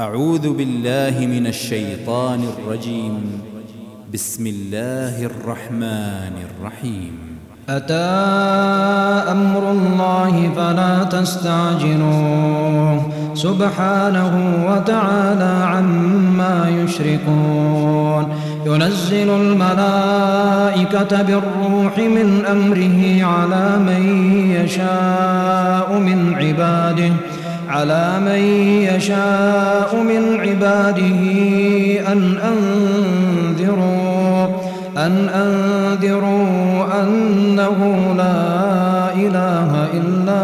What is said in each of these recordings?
أعوذ بالله من الشيطان الرجيم. بسم الله الرحمن الرحيم. أتى أمر الله فلا تستعجلوه. سبحانه وتعالى عما يشركون. ينزل الملائكة بالروح من أمره على من يشاء من عباده. على من يشاء من عباده أن أنذروا أن أنذروا أنه لا إله إلا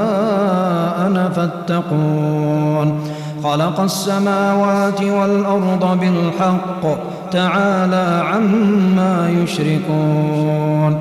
أنا فاتقون. خلق السماوات والأرض بالحق تعالى عما يشركون.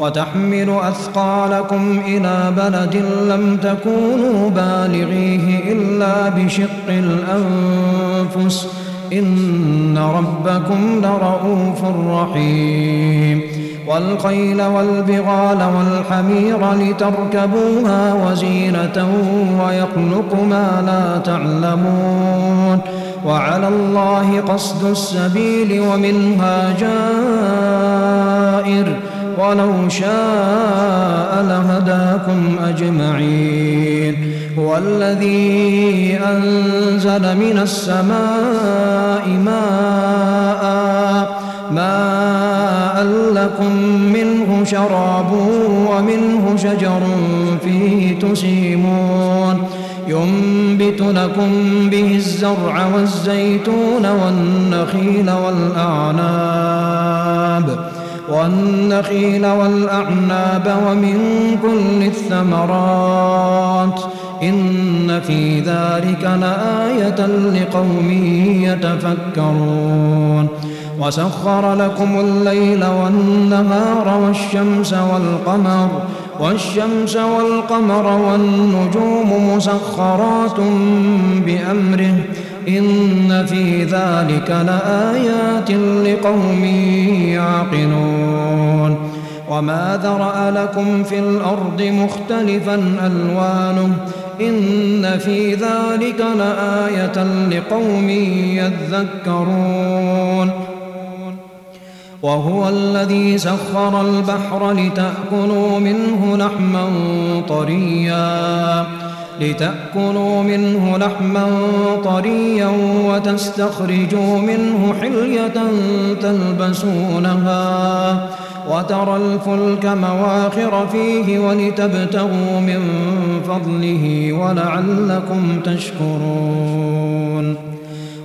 وتحمل أثقالكم إلى بلد لم تكونوا بالغيه إلا بشق الأنفس. إن ربكم لرؤوف رحيم. والخيل والبغال والحمير لتركبوها وزينة ويخلق ما لا تعلمون. وعلى الله قصد السبيل ومنها جائر. ولو شاء لهداكم أجمعين. هو الذي أنزل من السماء ماء ماء لكم منه شراب ومنه شجر فيه تسيمون. ينبت لكم به الزرع والزيتون والنخيل والأعناب. والنخيل والأعناب ومن كل الثمرات إن في ذلك لآية لقوم يتفكرون وسخر لكم الليل والنهار والشمس والقمر والشمس والقمر والنجوم مسخرات بأمره إن في ذلك لآيات لقوم يعقلون. وما ذرأ لكم في الأرض مختلفا ألوانه. إن في ذلك لآية لقوم يذكرون. وهو الذي سخر البحر لتأكلوا منه لحما طريا. لتأكلوا منه لحما طريا وتستخرجوا منه حلية تلبسونها وترى الفلك مواخر فيه ولتبتغوا من فضله ولعلكم تشكرون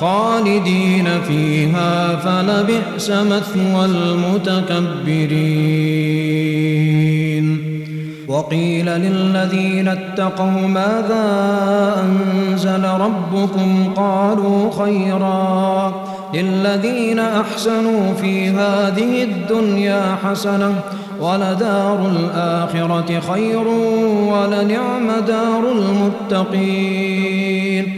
خالدين فيها فلبئس مثوى المتكبرين. وقيل للذين اتقوا ماذا أنزل ربكم؟ قالوا خيرا. للذين أحسنوا في هذه الدنيا حسنة ولدار الآخرة خير ولنعم دار المتقين.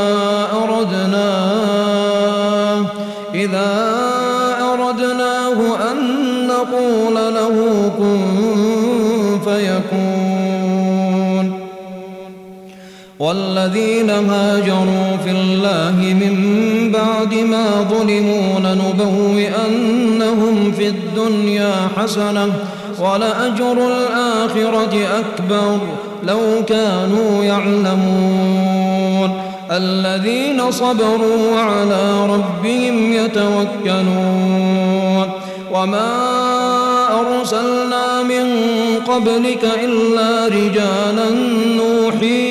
والذين هاجروا في الله من بعد ما ظلموا لنبوئنهم في الدنيا حسنة ولأجر الآخرة أكبر لو كانوا يعلمون. الذين صبروا وعلى ربهم يتوكلون. وما أرسلنا من قبلك إلا رجالا نوحي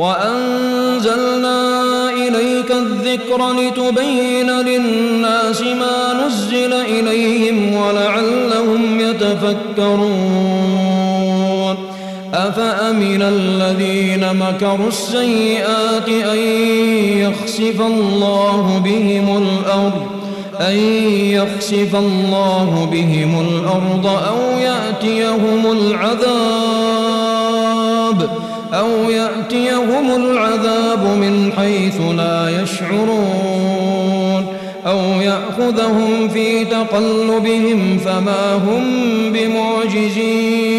وأنزلنا إليك الذكر لتبين للناس ما نزل إليهم ولعلهم يتفكرون. أفأمن الذين مكروا السيئات أن يخسف الله بهم الأرض أن يخسف الله بهم الأرض أو يأتيهم العذاب؟ أو يأتيهم العذاب من حيث لا يشعرون أو يأخذهم في تقلبهم فما هم بمعجزين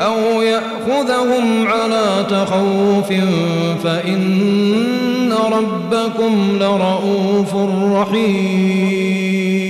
أو يأخذهم على تخوف فإن ربكم لرؤوف رحيم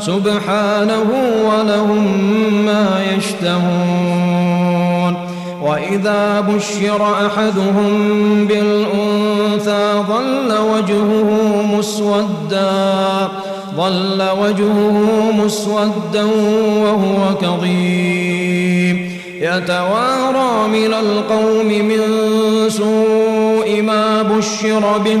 سبحانه ولهم ما يشتهون. وإذا بشر أحدهم بالأنثى ظل وجهه مسودا ظل وجهه مسودا وهو كظيم. يتوارى من القوم من سوء ما بشر به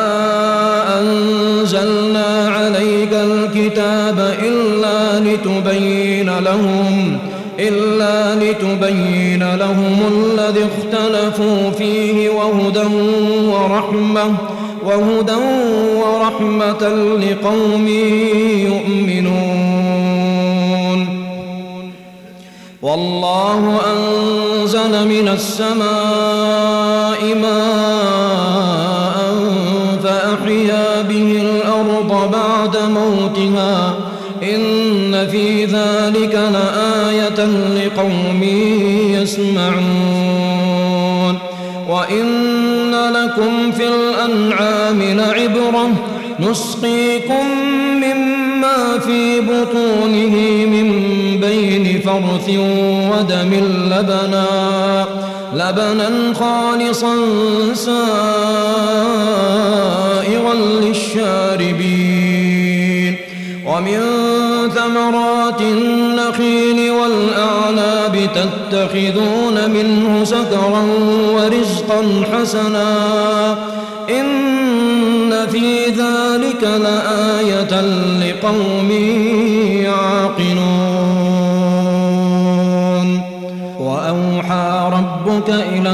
لهم إلا لتبين لهم الذي اختلفوا فيه وهدى ورحمة وهدى ورحمة لقوم يؤمنون. والله أنزل من السماء ذلك لآية لقوم يسمعون. وإن لكم في الأنعام لعبرة نسقيكم مما في بطونه من بين فرث ودم لبنا لبنا خالصا سائغا للشاربين. ومن ثمرات النخيل والأعناب تتخذون منه سكرا ورزقا حسنا. إن في ذلك لآية لقوم يعقلون. وأوحى ربك إلى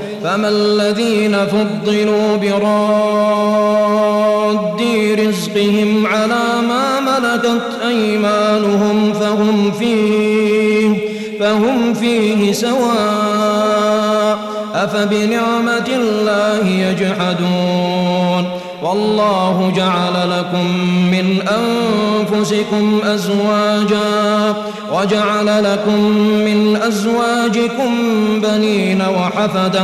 فما الذين فضلوا براد رزقهم على ما ملكت أيمانهم فهم فيه فهم فيه سواء أفبنعمة الله يجحدون والله جعل لكم من أنفسكم أزواجا وجعل لكم من أزواجكم بنين وحفدة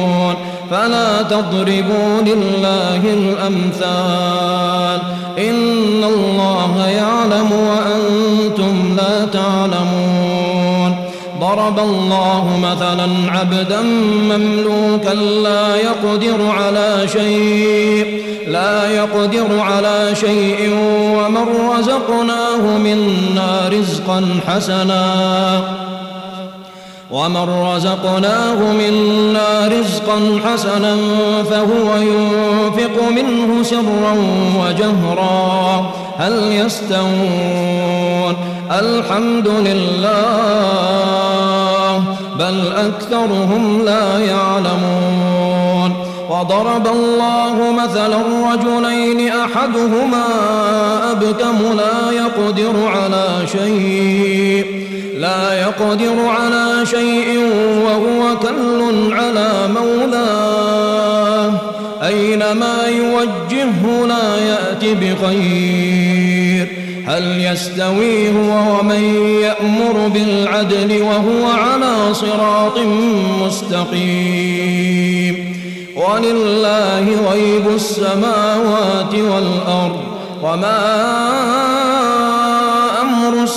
فلا تضربوا لله الأمثال. إن الله يعلم وأنتم لا تعلمون. ضرب الله مثلا عبدا مملوكا لا يقدر على شيء. لا يقدر على شيء ومن رزقناه منا رزقا حسنا. ومن رزقناه منا رزقا حسنا فهو ينفق منه سرا وجهرا هل يستوون الحمد لله بل أكثرهم لا يعلمون وضرب الله مثلا رجلين أحدهما أبكم لا يقدر على شيء لا يقدر على شيء وهو كل على مولاه. أينما يوجهه لا يأتي بخير. هل يستوي هو ومن يأمر بالعدل وهو على صراط مستقيم. ولله غيب السماوات والأرض. وما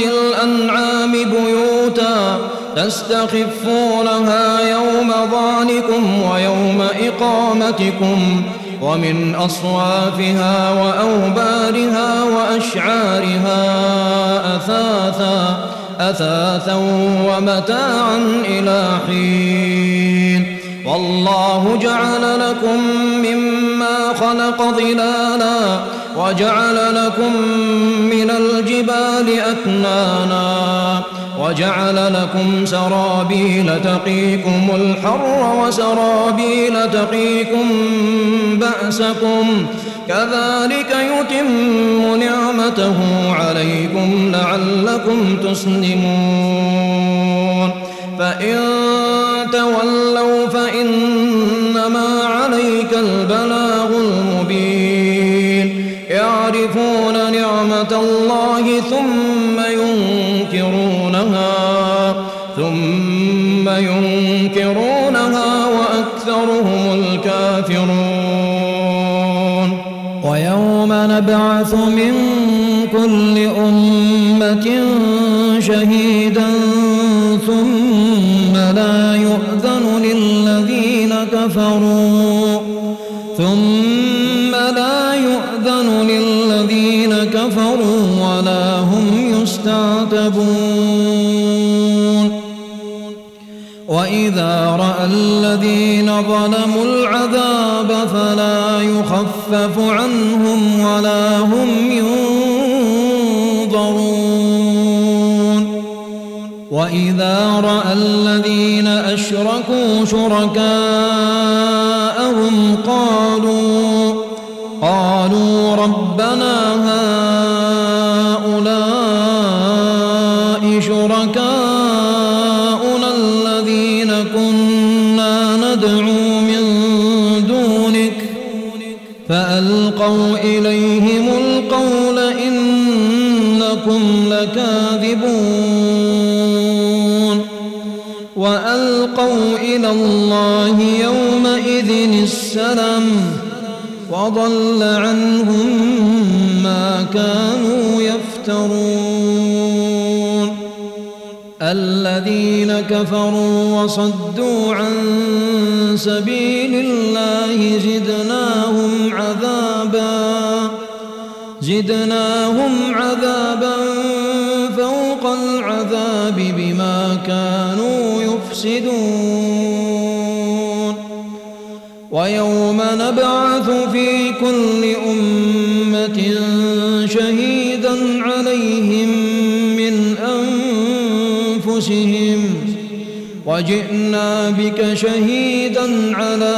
جنود الأنعام بيوتا تستخفونها يوم ظانكم ويوم إقامتكم ومن أصوافها وأوبارها وأشعارها أثاثا أثاثا ومتاعا إلى حين. والله جعل لكم مما خلق ظلالا وجعل لكم من الجبال أكنانا وجعل لكم سرابيل تقيكم الحر وسرابيل تقيكم بأسكم كذلك يتم نعمته عليكم لعلكم تسلمون فإن تولوا فإنما نعمة الله ثم ينكرونها ثم ينكرونها وأكثرهم الكافرون. ويوم نبعث من كل أمة الذين ظلموا العذاب فلا يخفف عنهم ولا هم ينظرون. وإذا رأى الذين أشركوا شركاءهم ندعو من دونك فألقوا إليهم القول إنكم لكاذبون وألقوا إلى الله يومئذ السلام وضل عنهم ما كانوا يفترون الذين كفروا وصدوا عن سبيل الله زدناهم عذابا زدناهم عذابا فوق العذاب بما كانوا يفسدون. ويوم نبعث وجئنا بك شهيدا على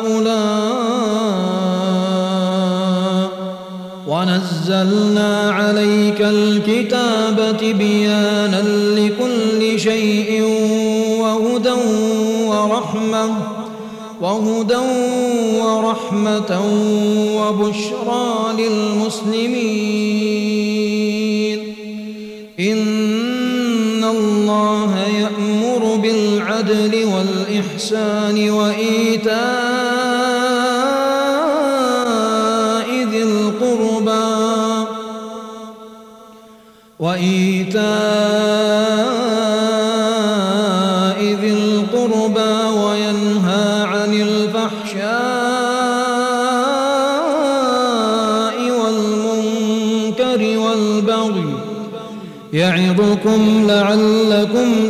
هؤلاء. ونزلنا عليك الكتاب تبيانا لكل شيء وهدى ورحمة وهدى ورحمة وبشرى للمسلمين. إن بالعدل والإحسان وإيتاء ذي القربى وإيتاء ذي القربى وينهى عن الفحشاء والمنكر والبغي يعظكم لعلكم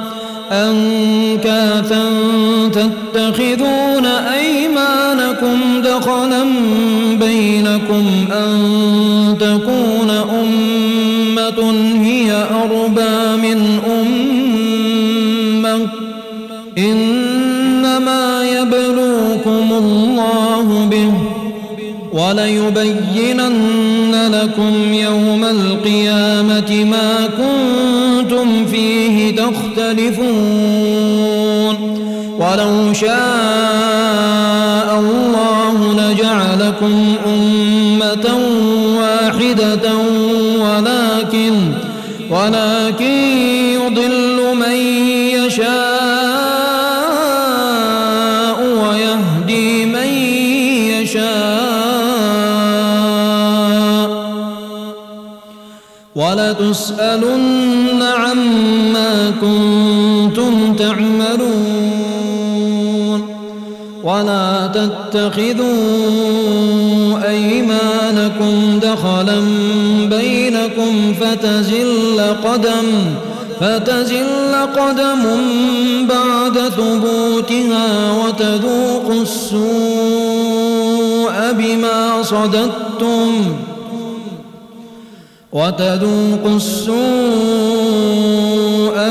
أنكاثا تتخذون أيمانكم دخلا بينكم أن تكون أمة هي أربى من أمة. إنما يبلوكم الله به وليبينن لكم يوم القيامة ما كنتم تختلفون. ولو شاء الله لجعلكم أمة واحدة ولكن ولكن يضل من يشاء ويهدي من يشاء. ولتسألن كنتم تعملون ولا تتخذوا أيمانكم دخلا بينكم فتزل قدم فتزل قدم بعد ثبوتها وتذوقوا السوء بما صددتم وتذوقوا السوء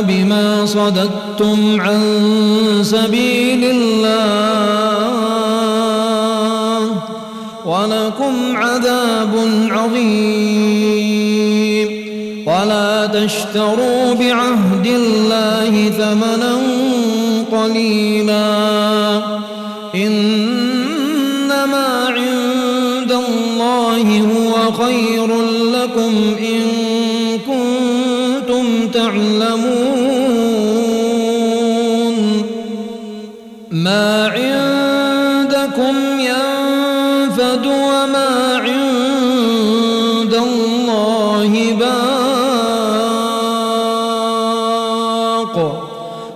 بما صددتم عن سبيل الله ولكم عذاب عظيم. ولا تشتروا بعهد الله ثمنا قليلا.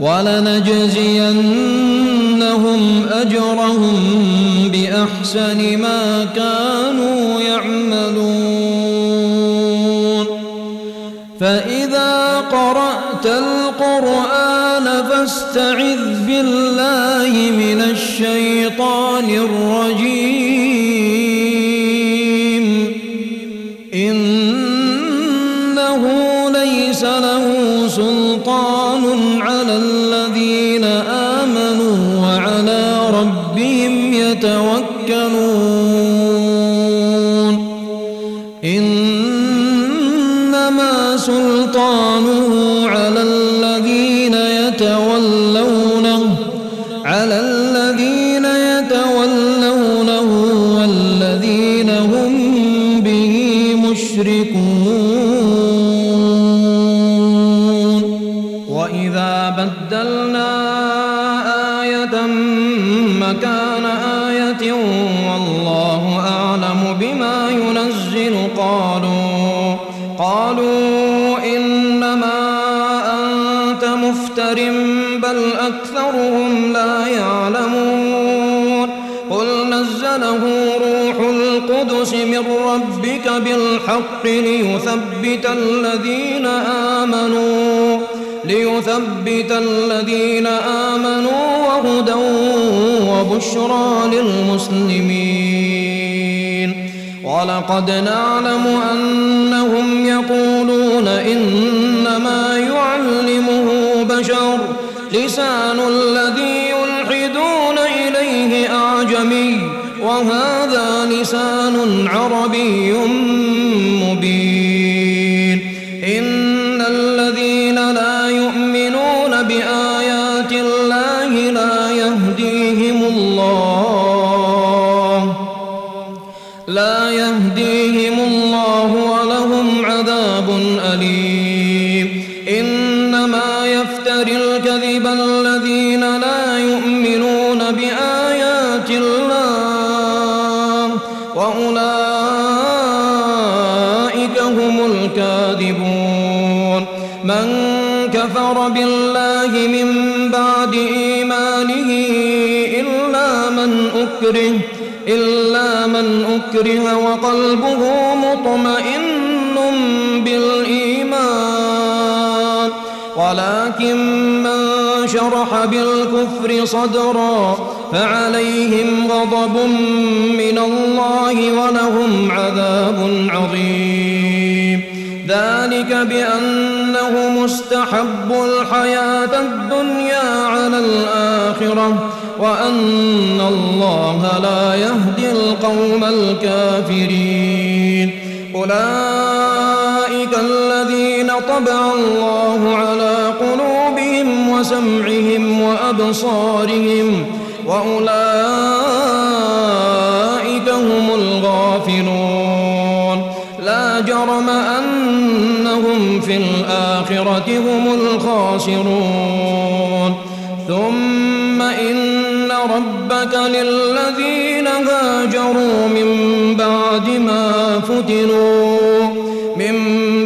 ولنجزينهم أجرهم بأحسن ما كانوا يعملون. فإذا قرأت القرآن فاستعذ سلطانه على الذين القدس من ربك بالحق ليثبت الذين آمنوا ليثبت الذين آمنوا وهدى وبشرى للمسلمين. ولقد نعلم أنهم يقولون إنما يعلمه بشر لسان الذي يلحدون إليه أعجمي وهذا لسان عربي من أكره وقلبه مطمئن بالإيمان. ولكن من شرح بالكفر صدرا فعليهم غضب من الله ولهم عذاب عظيم. ذلك بأنه مستحب الحياة الدنيا على الآخرة. وأن الله لا يهدي القوم الكافرين. أولئك الذين طبع الله على قلوبهم وسمعهم وأبصارهم وأولئك هم الغافلون. لا جرم أنهم في الآخرة هم الخاسرون. ثم ربك للذين هاجروا من بعد ما فتنوا من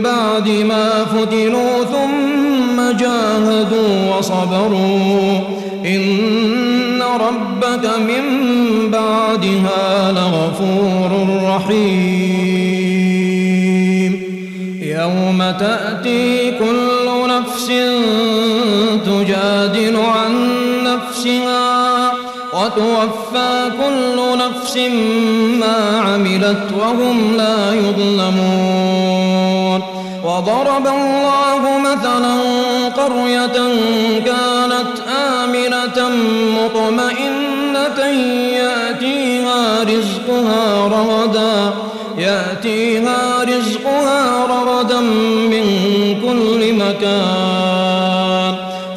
بعد ما فتنوا ثم جاهدوا وصبروا. إن ربك من بعدها لغفور رحيم. يوم تأتي كل نفس وتوفى كل نفس ما عملت وهم لا يظلمون. وضرب الله مثلا قرية كانت آمنة مطمئنة يأتيها رزقها رغدا يأتيها رزقها رغدا من كل مكان.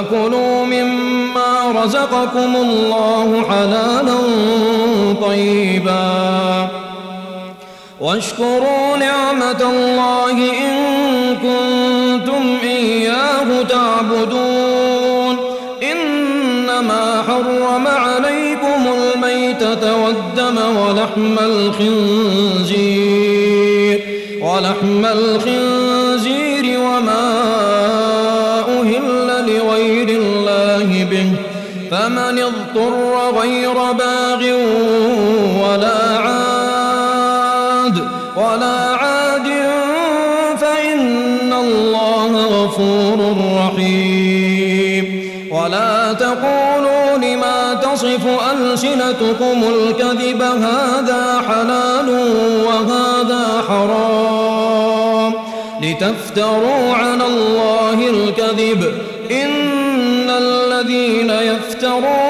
فكلوا مما رزقكم الله حلالا طيبا. واشكروا نعمة الله إن كنتم إياه تعبدون. إنما حرم عليكم الميتة والدم ولحم الخنزير. ولحم الخنزير غير باغ ولا عاد ولا عاد فإن الله غفور رحيم. ولا تقولوا لما تصف ألسنتكم الكذب هذا حلال وهذا حرام. لتفتروا على الله الكذب إن الذين يفترون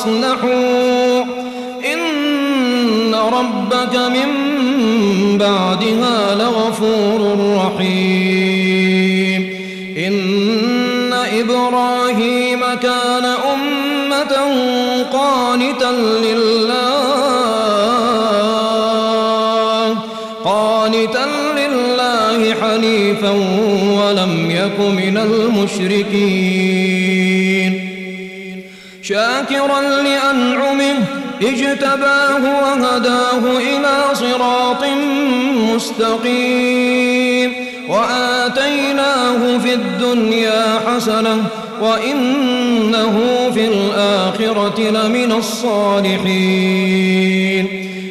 وأصلحوا إن ربك من بعدها لغفور رحيم. إن إبراهيم كان أمة قانتا لله قانتا لله حنيفا ولم يك من المشركين. شاكرا لأنعمه اجتباه وهداه إلى صراط مستقيم. وآتيناه في الدنيا حسنة وإنه في الآخرة لمن الصالحين.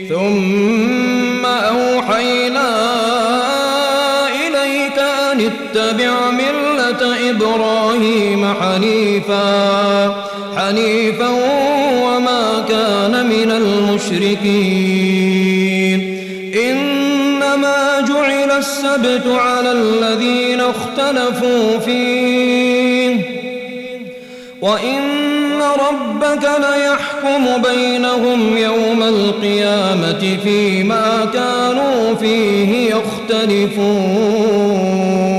ثم أوحينا إليك أن اتبع ملة إبراهيم حنيفا. حنيفا وما كان من المشركين. إنما جعل السبت على الذين اختلفوا فيه. وإن ربك ليحكم بينهم يوم القيامة فيما كانوا فيه يختلفون.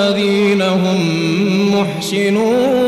محسنون.